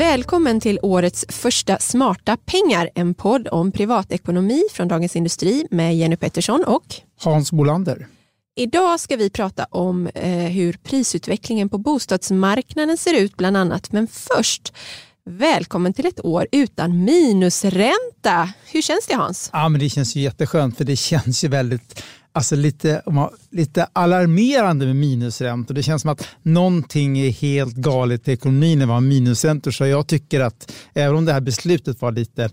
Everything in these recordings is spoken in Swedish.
Välkommen till årets första Smarta pengar, en podd om privatekonomi från Dagens Industri med Jenny Pettersson och Hans Bolander. Idag ska vi prata om eh, hur prisutvecklingen på bostadsmarknaden ser ut bland annat. Men först, välkommen till ett år utan minusränta. Hur känns det Hans? Ja, men det känns ju jätteskönt för det känns ju väldigt alltså lite, lite alarmerande med minusräntor. Det känns som att någonting är helt galet i ekonomin när vi har minusräntor. Så jag tycker att även om det här beslutet var lite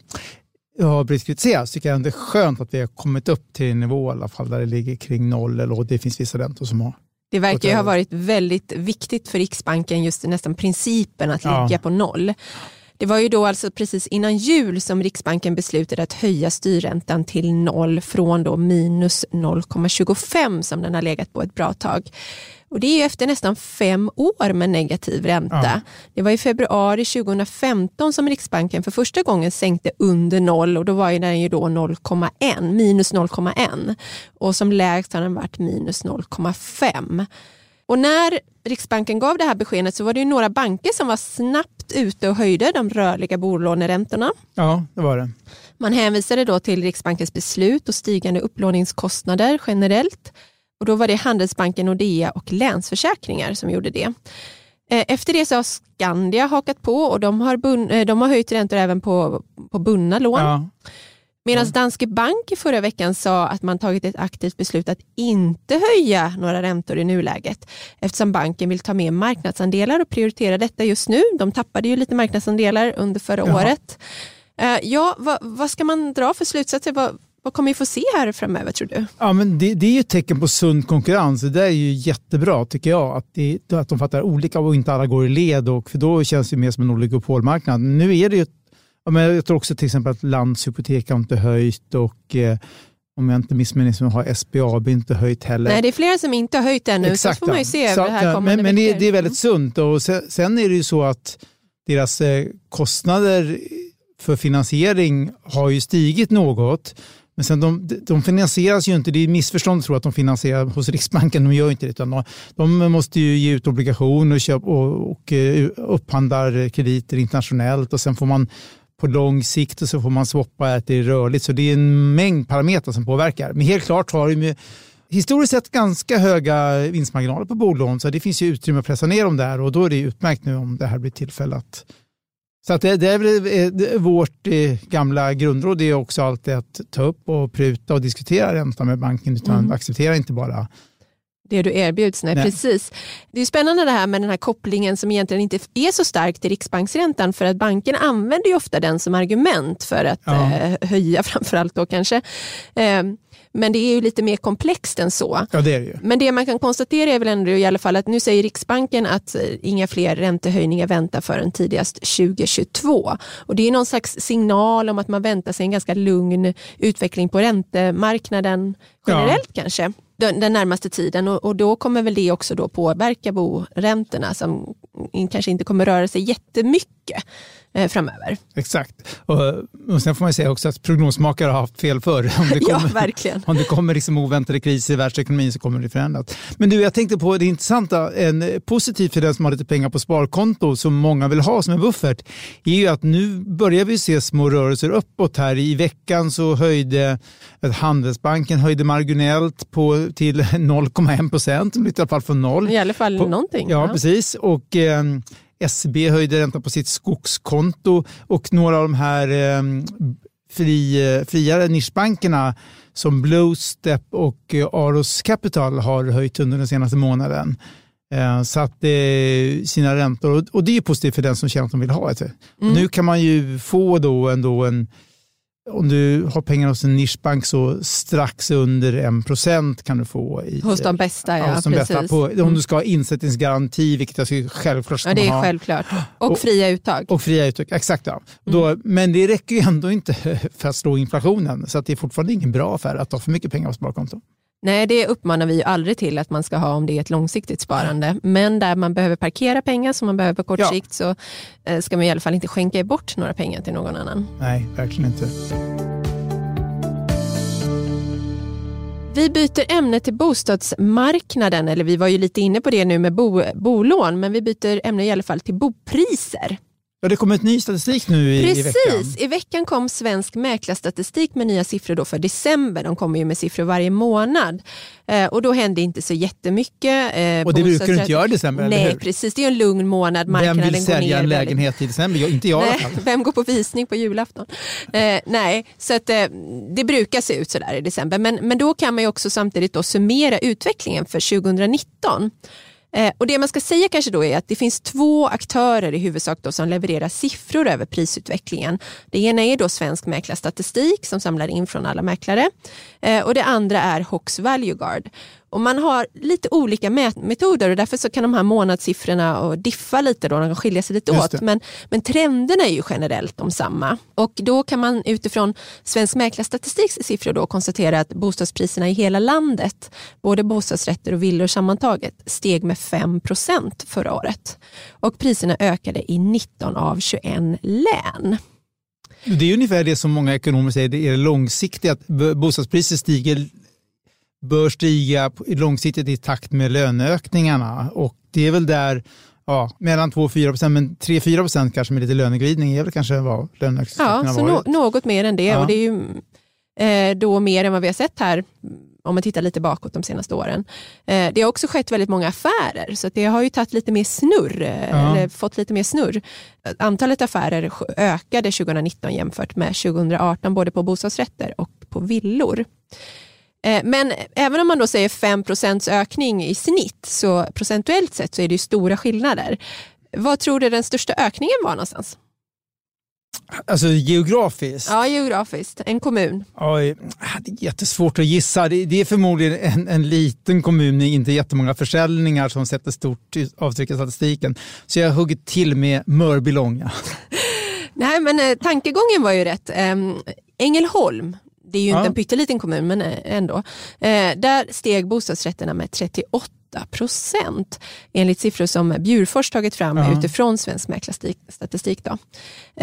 har blivit kritiserat så tycker jag det är skönt att vi har kommit upp till en nivå i alla fall där det ligger kring noll eller det finns vissa räntor som har det verkar ju ha varit väldigt viktigt för Riksbanken, just nästan principen att ligga ja. på noll. Det var ju då alltså precis innan jul som Riksbanken beslutade att höja styrräntan till noll från då minus 0,25 som den har legat på ett bra tag. Och det är efter nästan fem år med negativ ränta. Ja. Det var i februari 2015 som Riksbanken för första gången sänkte under noll och då var den ju då 0,1, minus 0,1 och som lägst har den varit minus 0,5. Och när Riksbanken gav det här beskedet så var det några banker som var snabbt ute och höjde de rörliga bolåneräntorna. Ja, det var det. Man hänvisade då till Riksbankens beslut och stigande upplåningskostnader generellt. Och Då var det Handelsbanken, Nordea och Länsförsäkringar som gjorde det. Eh, efter det så har Skandia hakat på och de har, bun, eh, de har höjt räntor även på, på bundna lån. Ja. Medan. Danske Bank i förra veckan sa att man tagit ett aktivt beslut att inte höja några räntor i nuläget eftersom banken vill ta med marknadsandelar och prioritera detta just nu. De tappade ju lite marknadsandelar under förra Jaha. året. Uh, ja, vad, vad, ska man dra för slutsatser? Vad, vad kommer vi få se här framöver tror du? Ja, men det, det är ju ett tecken på sund konkurrens. Det är ju jättebra tycker jag. Att, det, att de fattar olika och inte alla går i led. Och, för då känns det mer som en oligopolmarknad. Nu är det ju Ja, men jag tror också till exempel att Landshypotek har inte höjt och eh, om jag inte missminner mig har SBAB inte höjt heller. Nej, det är flera som inte har höjt ännu. Exakt, så får man ju se så, det här Men, men det, det, är väldigt sunt. Och sen, sen, är det ju så att deras eh, kostnader för finansiering har ju stigit något. Men sen de, de finansieras ju inte, det är missförstånd att tro att de finansierar hos Riksbanken, de gör inte det. Utan de, de måste ju ge ut obligationer och, köp, och, och uh, upphandlar krediter internationellt och sen får man på lång sikt och så får man swappa att det är rörligt. Så det är en mängd parametrar som påverkar. Men helt klart har de historiskt sett ganska höga vinstmarginaler på bolån så det finns ju utrymme att pressa ner dem där och då är det utmärkt nu om det här blir tillfälle att så att det, det är väl vårt eh, gamla grundråd är också alltid att ta upp och pruta och diskutera räntan med banken utan mm. acceptera inte bara det du erbjuds. Nej, Nej. Precis. Det är spännande det här med den här kopplingen som egentligen inte är så stark till riksbanksräntan för att banken använder ju ofta den som argument för att ja. eh, höja framförallt då kanske. Eh, men det är ju lite mer komplext än så. Ja, det är det ju. Men det man kan konstatera är väl ändå i alla fall att nu säger Riksbanken att eh, inga fler räntehöjningar väntar förrän tidigast 2022. Och det är någon slags signal om att man väntar sig en ganska lugn utveckling på räntemarknaden generellt ja. kanske den, den närmaste tiden. Och, och, då kommer väl det också då påverka boräntorna som kanske inte kommer röra sig jättemycket framöver. Exakt. Och, och sen får man säga också att prognosmakare har haft fel förr. Om det kommer, ja, verkligen. Om det kommer liksom oväntade kriser i världsekonomin så kommer det förändras. Men du, jag tänkte på det intressanta, en positiv för den som har lite pengar på sparkonto som många vill ha som en buffert är ju att nu börjar vi se små rörelser uppåt här. I veckan så höjde Handelsbanken höjde marginellt på, till 0,1 procent, i alla fall från noll. I alla fall på, någonting. Ja, ja. precis. Och, eh, SB höjde räntan på sitt skogskonto och några av de här eh, fri, friare nischbankerna som Bluestep och eh, Aros Capital har höjt under den senaste månaden. Eh, så att eh, sina räntor och det är positivt för den som känner att de vill ha det. Mm. Nu kan man ju få då ändå en om du har pengar hos en nischbank så strax under en procent kan du få. I, hos de bästa, ja. de bästa på, om du mm. ska ha insättningsgaranti, vilket jag tycker självklart ska ja, det är ha. självklart. Och, och, fria uttag. Och fria uttag, exakt. Ja. Då, mm. Men det räcker ju ändå inte för att slå inflationen, så att det är fortfarande ingen bra affär att ha för mycket pengar på sparkonto. Nej, det uppmanar vi ju aldrig till att man ska ha om det är ett långsiktigt sparande. Men där man behöver parkera pengar som man behöver på kort ja. sikt så eh, ska man i alla fall inte skänka bort några pengar till någon annan. Nej, verkligen inte. Vi byter ämne till bostadsmarknaden, eller vi var ju lite inne på det nu med bo, bolån, men vi byter ämne i alla fall till bopriser. Ja, det kom ett ny statistik nu i, Precis. i veckan. Precis, i veckan kom Svensk Mäklarstatistik med nya siffror då för december. De kommer ju med siffror varje månad. Eh, och då hände inte så jättemycket. Eh, och det brukar du inte göra i december, Nej, eller hur? precis. Det är en lugn månad. Marknaden Vem vill sälja en lägenhet i december? Jag, inte jag nej, i alla fall. Vem går på visning på julafton? Eh, nej, så att, eh, det brukar se ut sådär i december. Men, men då kan man ju också samtidigt då summera utvecklingen för 2019. Eh, och Det man ska säga kanske då är att det finns två aktörer i huvudsak då som levererar siffror över prisutvecklingen. Det ena är då Svensk Mäklarstatistik som samlar in från alla mäklare eh, och det andra är Hox Value Guard. Och man har lite olika mätmetoder och därför så kan de här månadssiffrorna och diffa lite, då, de kan skilja sig lite åt. Men, men trenderna är ju generellt de samma. Och då kan man utifrån Svensk Mäklarstatistiks siffror då konstatera att bostadspriserna i hela landet, både bostadsrätter och villor sammantaget, steg med 5% förra året. Och priserna ökade i 19 av 21 län. Det är ungefär det som många ekonomer säger, det är långsiktigt att bostadspriser stiger bör stiga långsiktigt i takt med löneökningarna. Och det är väl där ja, mellan 2 och 4 procent, men 3-4 procent kanske med lite löneglidning är väl kanske vad löneökningarna Ja, så no något mer än det. Ja. Och det är ju eh, då mer än vad vi har sett här om man tittar lite bakåt de senaste åren. Eh, det har också skett väldigt många affärer så det har ju tagit lite mer snurr, eh, ja. eller fått lite mer snurr. Antalet affärer ökade 2019 jämfört med 2018 både på bostadsrätter och på villor. Eh, men även om man då säger 5% ökning i snitt så procentuellt sett så är det stora skillnader. Vad tror du den största ökningen var någonstans? Alltså geografiskt? Ja, geografiskt. En kommun. Oj, det är jättesvårt att gissa. Det, är förmodligen en, en liten kommun med inte jättemånga försäljningar som sätter stort avtryck i statistiken. Så jag huggit till med Mörbylånga. Nej, men eh, tankegången var ju rätt. Ehm, Ängelholm det är ju ja. inte en pytteliten kommun men eh, ändå. Eh, där steg bostadsrätterna med 38 procent enligt siffror som Bjurfors tagit fram ja. utifrån Svensk Mäklarstatistik. Då.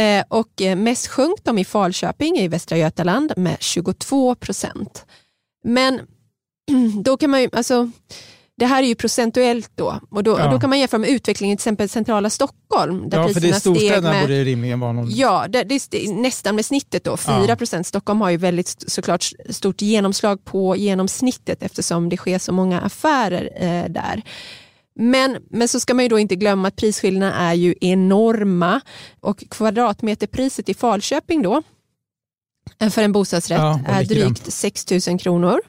Eh, och eh, mest sjönk de i Falköping i Västra Götaland med 22 procent. Men då kan man ju, alltså det här är ju procentuellt då och då, ja. då kan man jämföra med utvecklingen till exempel centrala Stockholm. Där ja, för det är storstäderna med, borde rimligen vara någon... Ja, det, det är nästan med snittet då, 4 ja. procent. Stockholm har ju väldigt såklart stort genomslag på genomsnittet eftersom det sker så många affärer eh, där. Men, men så ska man ju då inte glömma att prisskillnaderna är ju enorma och kvadratmeterpriset i Falköping då för en bostadsrätt ja, är drygt 6 000 kronor.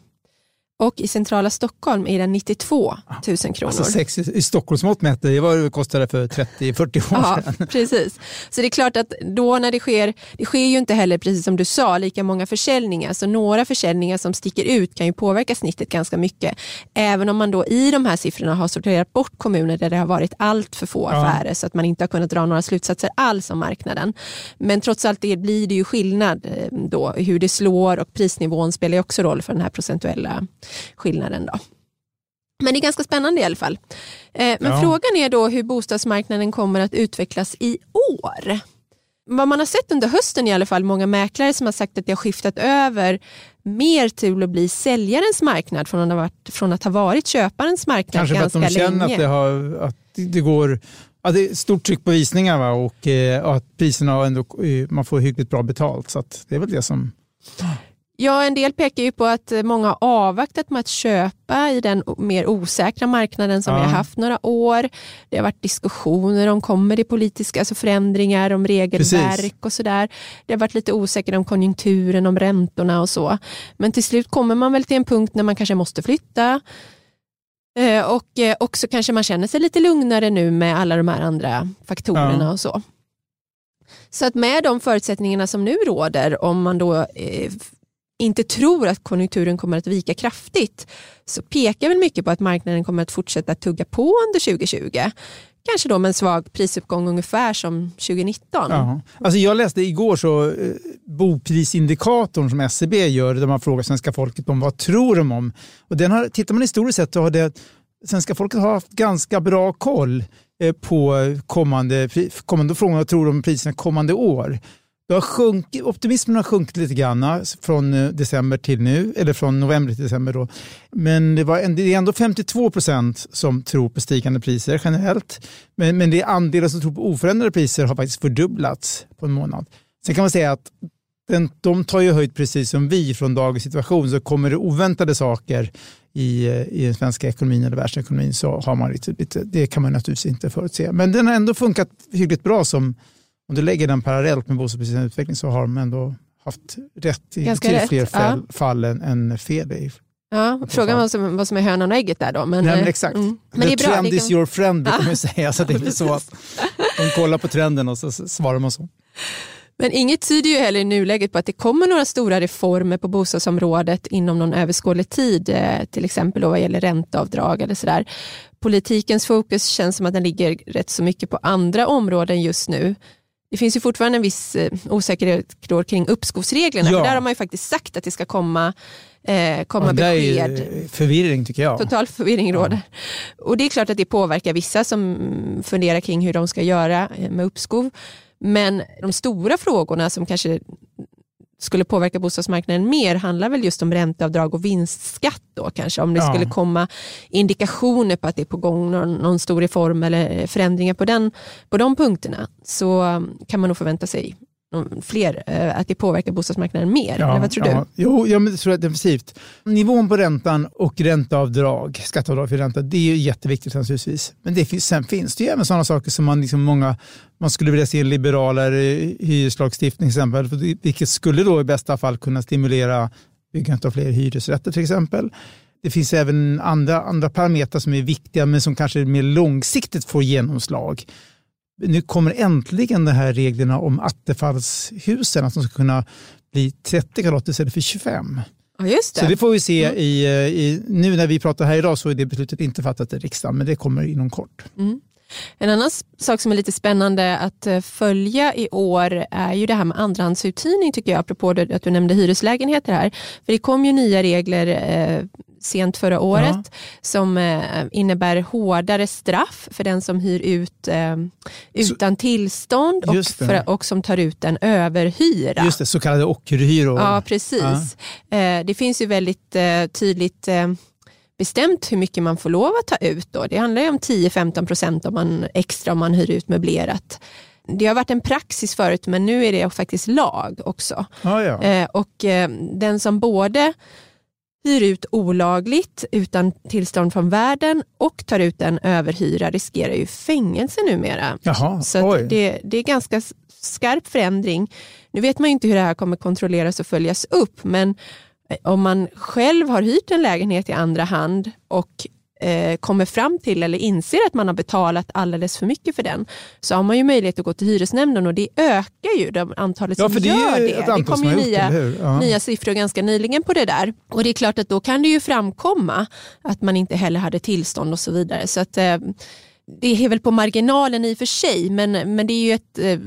Och i centrala Stockholm är den 92 000 kronor. Alltså sex, I Stockholmsmått mätt, det var det kostade för 30-40 år ja, sedan. Precis. Så det är klart att då när det sker, det sker ju inte heller precis som du sa lika många försäljningar. Så några försäljningar som sticker ut kan ju påverka snittet ganska mycket. Även om man då i de här siffrorna har sorterat bort kommuner där det har varit allt för få ja. affärer så att man inte har kunnat dra några slutsatser alls om marknaden. Men trots allt det blir det ju skillnad eh, då hur det slår och prisnivån spelar ju också roll för den här procentuella skillnaden. Då. Men det är ganska spännande i alla fall. Eh, men ja. frågan är då hur bostadsmarknaden kommer att utvecklas i år. Vad man har sett under hösten i alla fall, många mäklare som har sagt att det har skiftat över mer till att bli säljarens marknad från att ha varit, från att ha varit köparens marknad Kanske ganska länge. Kanske för att de känner att det, har, att det går Ja, det är stort tryck på visningar va? Och, eh, och att priserna ändå, eh, man får hyggligt bra betalt. Så det är väl det som... Ja, en del pekar ju på att många har avvaktat med att köpa i den mer osäkra marknaden som ja. vi har haft några år. Det har varit diskussioner om kommer det politiska alltså förändringar, om regelverk Precis. och sådär. Det har varit lite osäkert om konjunkturen, om räntorna och så. Men till slut kommer man väl till en punkt när man kanske måste flytta. Eh, och eh, också kanske man känner sig lite lugnare nu med alla de här andra faktorerna ja. och så. Så att med de förutsättningarna som nu råder, om man då eh, inte tror att konjunkturen kommer att vika kraftigt så pekar väl mycket på att marknaden kommer att fortsätta tugga på under 2020. Kanske då med en svag prisuppgång ungefär som 2019. Ja. Alltså jag läste igår så eh, boprisindikatorn som SCB gör där man frågar svenska folket om vad tror de om. Och den har, tittar man historiskt sett så har det svenska folket har haft ganska bra koll eh, på kommande, kommande frågor vad tror de om priserna kommande år. Det har sjunkit, optimismen har sjunkit lite grann eh, från eh, december till nu, eller från november till december. Då. Men det, var det är ändå 52 procent som tror på stigande priser generellt. Men, men det andelen som tror på oförändrade priser har faktiskt fördubblats på en månad. Sen kan man säga att den, de tar ju höjd precis som vi från dagens situation. Så kommer det oväntade saker i, eh, i den svenska ekonomin eller världsekonomin så har man lite, lite, det kan man naturligtvis inte förutse. Men den har ändå funkat hyggligt bra som om du lägger den parallellt med bostadsprisernas utveckling så har de ändå haft rätt i rätt. fler fall, ja. fall än, än fel. Ja, frågan vad som, vad som är hönan och ägget där då. Men, Nej, men exakt. Mm. Men The trend kan... is your friend brukar man säga. Så det är så att de kollar på trenden och så svarar man så. Men inget tyder ju heller i nuläget på att det kommer några stora reformer på bostadsområdet inom någon överskådlig tid, eh, till exempel vad gäller ränteavdrag eller sådär. Politikens fokus känns som att den ligger rätt så mycket på andra områden just nu. Det finns ju fortfarande en viss eh, osäkerhet kring uppskovsreglerna, ja. för där har man ju faktiskt sagt att det ska komma eh, komma ja, besked. Är förvirring tycker jag. Total förvirring råder. Ja. Och det är klart att det påverkar vissa som funderar kring hur de ska göra med uppskov. Men de stora frågorna som kanske skulle påverka bostadsmarknaden mer handlar väl just om ränteavdrag och vinstskatt då kanske. Om det ja. skulle komma indikationer på att det är på gång någon, någon, stor reform eller förändringar på, den, på de punkterna så kan man nog förvänta sig fler, eh, att det påverkar bostadsmarknaden mer? Ja, eller vad tror ja. du? Jo, ja, men det tror jag definitivt. Nivån på räntan och ränteavdrag, skatteavdrag för ränta, det är ju jätteviktigt naturligtvis. Men det finns, sen finns det ju även sådana saker som man, liksom många, man skulle vilja se en liberalare hyreslagstiftning till exempel, vilket skulle då i bästa fall kunna stimulera byggandet av fler hyresrätter till exempel. Det finns även andra, andra parametrar som är viktiga men som kanske mer långsiktigt får genomslag nu kommer äntligen de här reglerna om attefallshusen, att de ska kunna bli 30 kvadrat istället för 25. Ja, just det. Så det får vi se. Mm. I, i, nu när vi pratar här idag så är det beslutet inte fattat i riksdagen, men det kommer inom kort. Mm. En annan sak som är lite spännande att eh, följa i år är ju det här med andrahandsuthyrning tycker jag, apropå att du nämnde hyreslägenheter här. För det kom ju nya regler eh, sent förra året ja. som eh, innebär hårdare straff för den som hyr ut eh, utan så, tillstånd och, för, och, som tar ut en överhyra. Just det, så kallade ockerhyror. Ja, precis. Ja. Eh, det finns ju väldigt eh, tydligt eh, bestämt hur mycket man får lov att ta ut. Då. Det handlar ju om 10-15 procent om man, extra om man hyr ut möblerat. Det har varit en praxis förut men nu är det faktiskt lag också. Ah, ja. eh, och eh, Den som både hyr ut olagligt utan tillstånd från värden och tar ut en överhyra riskerar ju fängelse numera. Jaha, Så det, det är ganska skarp förändring. Nu vet man inte hur det här kommer kontrolleras och följas upp men eh, om man själv har hyrt en lägenhet i andra hand och eh, kommer fram till eller inser att man har betalat alldeles för mycket för den så har man ju möjlighet att gå till hyresnämnden och det ökar ju de antalet ja, som det gör det. Det kom ju nya, ja. nya siffror ganska nyligen på det där och det är klart att då kan det ju framkomma att man inte heller hade tillstånd och så vidare. Så att, eh, det är väl på marginalen i och för sig, men, men det är ju ett, eh,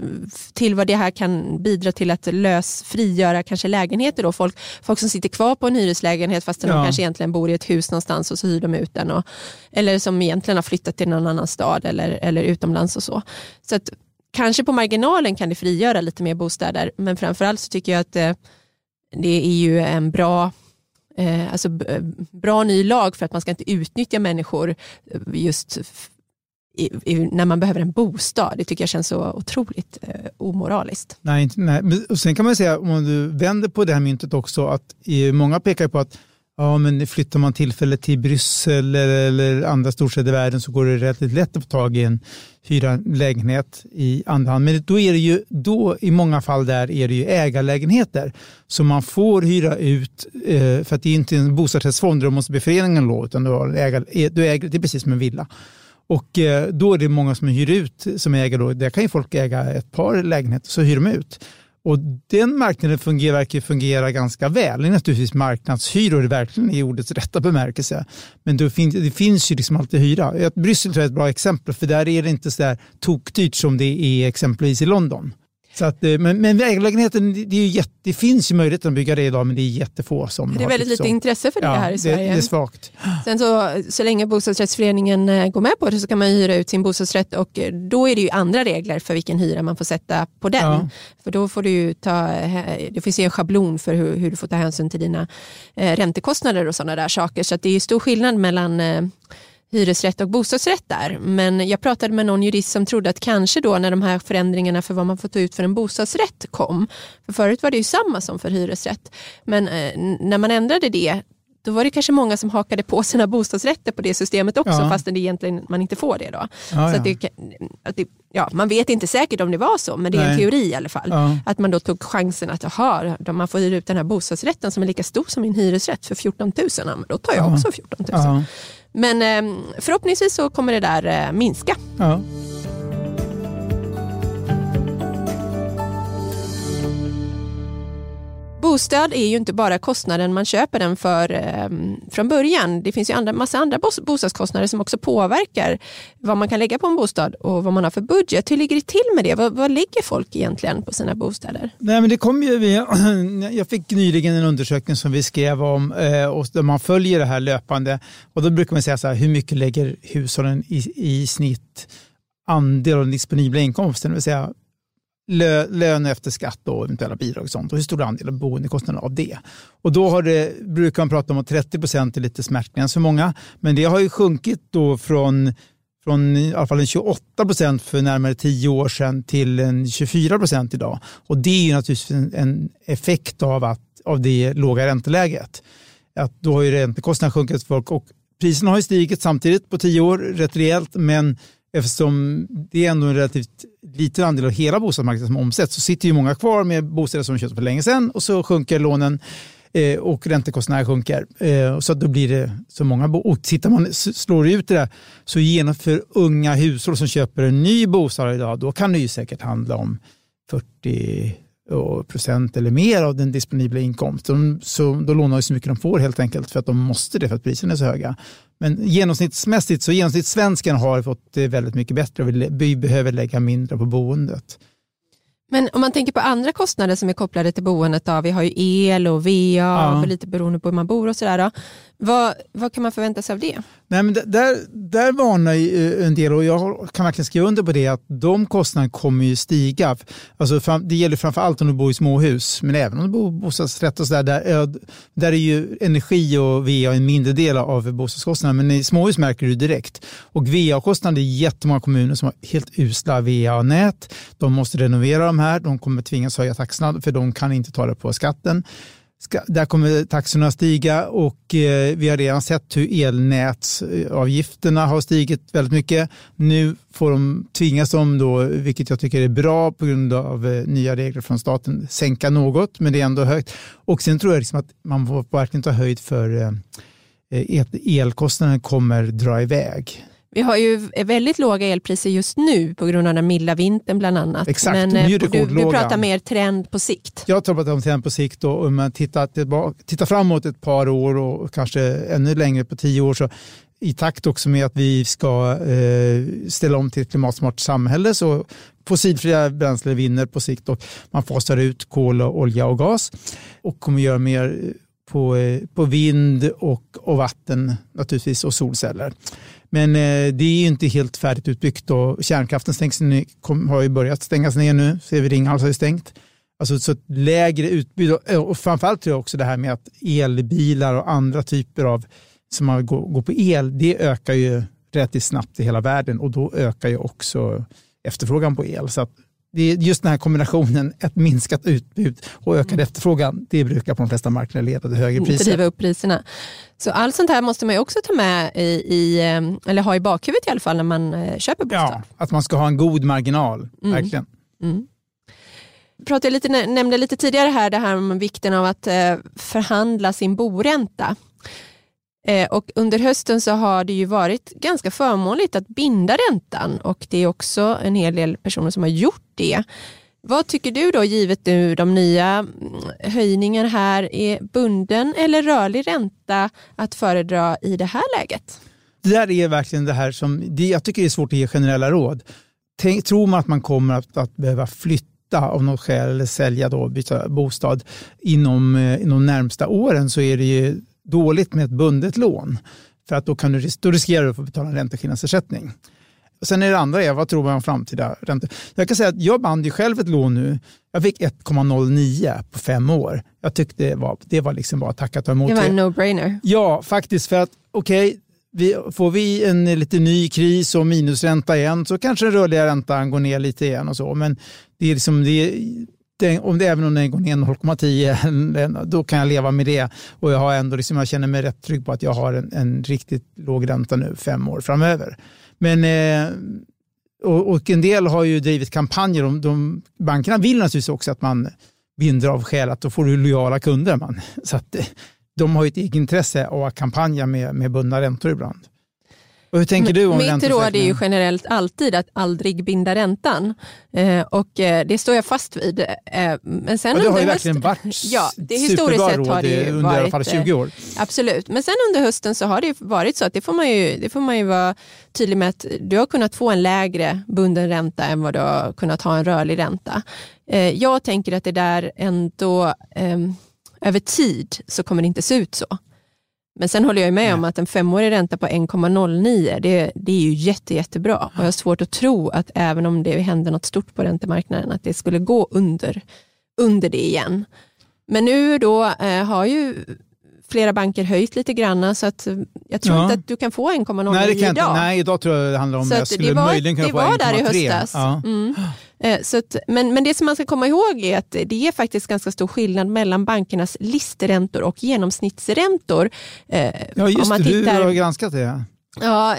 till vad det här kan bidra till att lös, frigöra kanske lägenheter. Då. Folk, folk som sitter kvar på en hyreslägenhet fast ja. de kanske egentligen bor i ett hus någonstans och så hyr de ut den. Och, eller som egentligen har flyttat till någon annan stad eller, eller utomlands och så. Så att, kanske på marginalen kan det frigöra lite mer bostäder, men framförallt så tycker jag att det, eh, det är ju en bra eh, alltså bra ny lag för att man ska inte utnyttja människor just i, i, när man behöver en bostad. Det tycker jag känns så otroligt eh, omoraliskt. Nej, nej. Och sen kan man säga, om du vänder på det här myntet också, att många pekar på att ja, men flyttar man tillfället till Bryssel eller, eller andra storstäder i världen så går det relativt lätt att få tag i en hyra lägenhet i andra hand. Men då är det ju, då i många fall där är det ju ägarlägenheter som man får hyra ut eh, för att det är inte en bostadsrättsfond där du måste be föreningen lov utan du, har ägar, du äger, det är precis som en villa. Och eh, då är det många som hyr ut, som äger då, där kan ju folk äga ett par lägenheter, så hyr de ut. Och den marknaden fungerar, verkar fungera ganska väl. Det är naturligtvis marknadshyror verkligen i ordets rätta bemärkelse. Men det finns, det finns ju liksom alltid hyra. Bryssel tror jag är ett bra exempel för där är det inte så där tokdyrt som det är exempelvis i London. Så att, eh, men, men ägarlägenheten, det, är jätte, det finns ju möjlighet att bygga det idag men det är jättefå som Det är väldigt lite intresse för det ja, här i Sverige. Det, det är svagt. Sen så, så länge bostadsrättsföreningen eh, går med på det så kan man hyra ut sin bostadsrätt och eh, då är det ju andra regler för vilken hyra man får sätta på den. Ja. För då får du ju ta, det finns ju en schablon för hur, hur du får ta hänsyn till dina räntekostnader och sådana där saker. Så det är stor skillnad mellan hyresrätt och bostadsrätt där. Men jag pratade med någon jurist som trodde att kanske då när de här förändringarna för vad man får ta ut för en bostadsrätt kom, för förut var det ju samma som för hyresrätt, men eh, när man ändrade det då var det kanske många som hakade på sina bostadsrätter på det systemet också ja. fastän det egentligen man inte får det. Då. Ja, så ja. Det, att det, ja, man vet inte säkert om det var så, men det är Nej. en teori i alla fall. Att man då tog chansen att aha, man får hyra ut den här bostadsrätten som är lika stor som min hyresrätt för 14 000, då tar jag också 14 000. Men eh, förhoppningsvis så kommer det där eh, minska. Bostad är ju inte bara kostnaden man köper den för eh, från början. Det finns ju en massa andra bostadskostnader som också påverkar vad man kan lägga på en bostad och vad man har för budget. Hur ligger det till med det? Vad, vad ligger folk egentligen på sina bostäder? Nej, men det kom ju jag fick nyligen en undersökning som vi skrev om eh, och där man följer det här löpande. Och då brukar man säga så här, hur mycket lägger hushållen i, i snitt andel av den disponibla inkomsten? Det vill säga lö, lön efter skatt och eventuella bidrag och sånt och hur stor andel av boendekostnaden av det. Och då har det, brukar man prata om att 30 procent är lite smärtgräns för många, men det har ju sjunkit då från från i alla fall en 28 procent för närmare 10 år sedan till en 24 procent idag. Och det är ju naturligtvis en, effekt av, att, av det låga ränteläget. Att då har ju räntekostnaderna sjunkit för folk och priserna har ju stigit samtidigt på 10 år rätt rejält men eftersom det är ändå en relativt liten andel av hela bostadsmarknaden som omsätts så sitter ju många kvar med bostäder som köpts för länge sedan och så sjunker lånen eh, och räntekostnaderna sjunker. Eh, så då blir det så många Och tittar man, slår ut det där, så genom för unga hushåll som köper en ny bostad idag, då kan det ju säkert handla om 40 procent eller mer av den disponibla inkomsten. Så då lånar de så mycket de får helt enkelt för att de måste det för att priserna är så höga. Men genomsnittsmässigt så genomsnittssvensken har fått det väldigt mycket bättre och vi behöver lägga mindre på boendet. Men om man tänker på andra kostnader som är kopplade till boendet, då, vi har ju el och VA, ja. lite beroende på hur man bor och sådär. Vad, vad kan man förvänta sig av det? Nej, men där, där varnar eh, en del och jag kan verkligen skriva under på det att de kostnaderna kommer ju stiga. Alltså, det gäller framför allt om du bor i småhus, men även om du bor i bostadsrätt och så där, där, där är ju energi och VA en mindre del av bostadskostnaderna. Men i småhus märker du direkt. Och VA-kostnader är jättemånga kommuner som har helt usla VA-nät. De måste renovera de här. De kommer tvingas höja taxorna för de kan inte ta det på skatten. Ska, där kommer taxorna stiga och eh, vi har redan sett hur elnätsavgifterna har stigit väldigt mycket. Nu får de, tvingas de då, vilket jag tycker är bra på grund av eh, nya regler från staten, sänka något, men det är ändå högt. Och sen tror jag liksom att man får verkligen ta höjd för eh, eh elkostnaden kommer dra iväg. Vi har ju väldigt låga elpriser just nu på grund av den milda vintern bland annat. Exakt, Men eh, du, du pratar mer trend på sikt. Jag pratar om trend på sikt och om man tittar, tittar framåt ett par år och kanske ännu längre på tio år så i takt också med att vi ska eh, ställa om till ett klimatsmart samhälle så fossilfria bränslen vinner på sikt och man fasar ut kol, och olja och gas och kommer göra mer på, eh, på vind och, och vatten naturligtvis och solceller. Men eh, det är inte helt färdigt utbyggt och kärnkraften stängs kom, har ju börjat stängas ner nu. Ser vi Ringhals har ju stängt. Alltså så ett lägre utbud eh, och, framförallt tror jag också det här med att elbilar och andra typer av som går, går på el, det ökar ju relativt snabbt i hela världen och då ökar ju också efterfrågan på el. Så det är just den här kombinationen, ett minskat utbud och ökad mm. efterfrågan, det brukar på de flesta marknader leda till högre priser. Driva upp priserna. Så allt sånt här måste man också ta med i, i eh, eller ha i bakhuvudet i alla fall när man eh, köper bostad. Ja, att man ska ha en god marginal, mm. verkligen. Mm. Pratade lite, nämnde lite tidigare här det här om vikten av att eh, förhandla sin boränta. Eh, och under hösten så har det ju varit ganska förmånligt att binda räntan och det är också en hel del personer som har gjort det. Vad tycker du då, givet nu de nya mm, höjningarna här, är bunden eller rörlig ränta att föredra i det här läget? Det där är verkligen det här som, det, jag tycker det är svårt att ge generella råd. Tänk, tror man att man kommer att, att behöva flytta av något skäl eller sälja då, byta bostad inom, eh, inom närmsta åren så är det ju dåligt med ett bundet lån. För att då, kan du, då riskerar du att få betala en ränteskillnadsersättning. Sen är det andra är, vad tror man om framtida räntor? Jag kan säga att jag band ju själv ett lån nu. Jag fick 1,09 på fem år. Jag tyckte det var, det var liksom bara tacka ta emot. Det var en no-brainer. Ja, faktiskt. För att okej, okay, får vi en lite ny kris och minusränta igen så kanske den rörliga räntan går ner lite igen och så. Men det är liksom, det är, den, om det, även om den går ner 0,10 då kan jag leva med det. Och jag, har ändå liksom, jag känner mig rätt trygg på att jag har en, en riktigt låg ränta nu fem år framöver. Men, eh, och, och, en del har ju drivit kampanjer. De, de, bankerna vill naturligtvis också att man vinner av skäl att då får du lojala kunder. Man. Så att, de har ju ett egenintresse av att kampanja med, med bundna räntor ibland. Och hur tänker du om Mitt råd är ju generellt alltid att aldrig binda räntan. Eh, och eh, det står jag fast vid. Eh, men sen och det har ju verkligen varit ja, det historiskt sett har det ju under varit, i alla fall 20 år. Eh, absolut, men sen under hösten så har det varit så att det får man ju, det får man ju vara tydlig med att du har kunnat få en lägre bunden ränta än vad du har kunnat ha en rörlig ränta. Eh, jag tänker att det där ändå ehm, över tid så kommer det inte se ut så. Men sen håller jag med Nej. om att en femårig ränta på 1,09 det, det är ju jätte, jättebra. Och jag har svårt att tro att även om det händer något stort på räntemarknaden att det skulle gå under, under det igen. Men nu då eh, har ju flera banker höjt lite grann så att jag tror ja. inte att du kan få 1,09 nej, idag. Inte, nej, idag tror jag det handlar om så jag skulle det var, möjligen kunna det få 1,3. Det var där i höstas. Ja. Mm. Eh, så att, men, men det som man ska komma ihåg är att det är faktiskt ganska stor skillnad mellan bankernas listräntor och genomsnittsräntor. Eh, ja, just om man det, tittar, du har granskat det. Ja,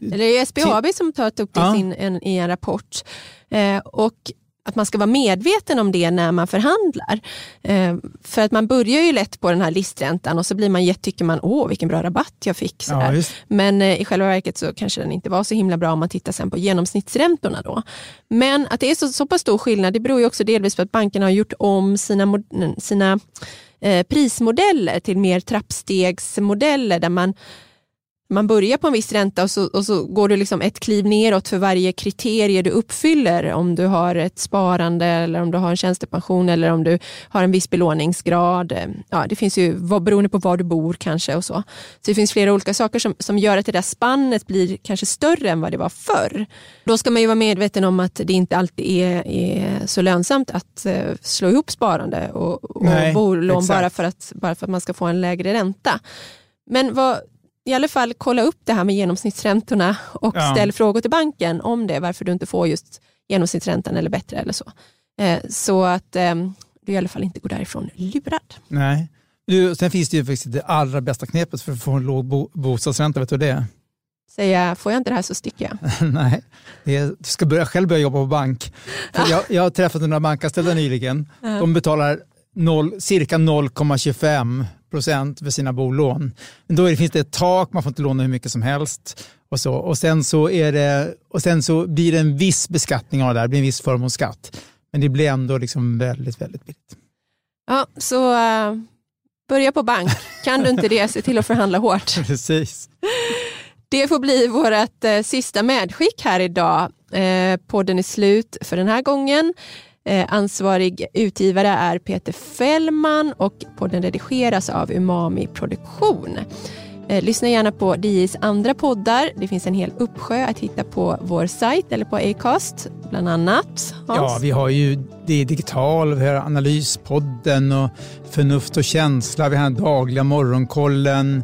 det är SBAB som tagit upp det ja. sin, en, i en rapport. Eh, och att man ska vara medveten om det när man förhandlar. Eh, för att man börjar ju lätt på den här listräntan och så blir man, tycker man, åh vilken bra rabatt jag fick. Ja, Men eh, i själva verket så kanske den inte var så himla bra om man tittar sen på genomsnittsräntorna. Då. Men att det är så, så pass stor skillnad, det beror ju också delvis på att bankerna har gjort om sina, sina eh, prismodeller till mer trappstegsmodeller där man man börjar på en viss ränta och så, och så går du liksom ett kliv neråt för varje kriterie du uppfyller. Om du har ett sparande eller om du har en tjänstepension eller om du har en viss belåningsgrad. Ja, det finns ju beroende på var du bor kanske och så. Så det finns flera olika saker som, som gör att det där spannet blir kanske större än vad det var förr. Då ska man ju vara medveten om att det inte alltid är, är så lönsamt att uh, slå ihop sparande och, och Nej, bolån bara för, att, bara för att man ska få en lägre ränta. Men vad, i alla fall kolla upp det här med genomsnittsräntorna och ja. ställ frågor till banken om det, varför du inte får just genomsnittsräntan eller bättre eller så. Eh, så att eh, du i alla fall inte går därifrån lurad. Nej. Du, sen finns det ju faktiskt det allra bästa knepet för att få en låg bo bostadsränta, vet du det är? Säga, får jag inte det här så sticker jag. Nej, du ska börja, själv börja jobba på bank. jag, jag har träffat några bankanställda nyligen. De betalar 0, cirka 0,25 procent för sina bolån. Men då finns det ett tak, man får inte låna hur mycket som helst. Och, så. Och, sen, så är det, och sen så blir det en viss beskattning av det här, det blir en viss förmånsskatt. Men det blir ändå liksom väldigt, väldigt billigt. Ja, så uh, börja på bank. Kan du inte det, se till att förhandla hårt. Precis. Det får bli vårt uh, sista medskick här idag. Uh, podden är slut för den här gången. Eh, ansvarig utgivare är Peter Fällman och podden redigeras av Umami Produktion. Eh, lyssna gärna på DIs andra poddar. Det finns en hel uppsjö att hitta på vår sajt eller på Acast, bland annat. Hans. Ja, vi har ju det digital, vi har Analyspodden och Förnuft och känsla, vi har den dagliga morgonkollen,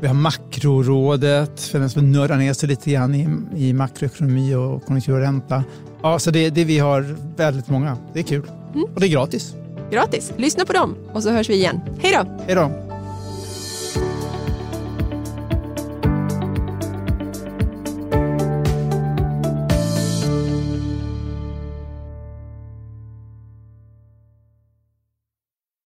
vi har Makrorådet för den som nördar ner sig lite grann i, i makroekonomi och konjunktur och ränta. Ja, så det, det, vi har väldigt många. Det är kul. Mm. Och det är gratis. Gratis. Lyssna på dem och så hörs vi igen. Hej då! Hej då!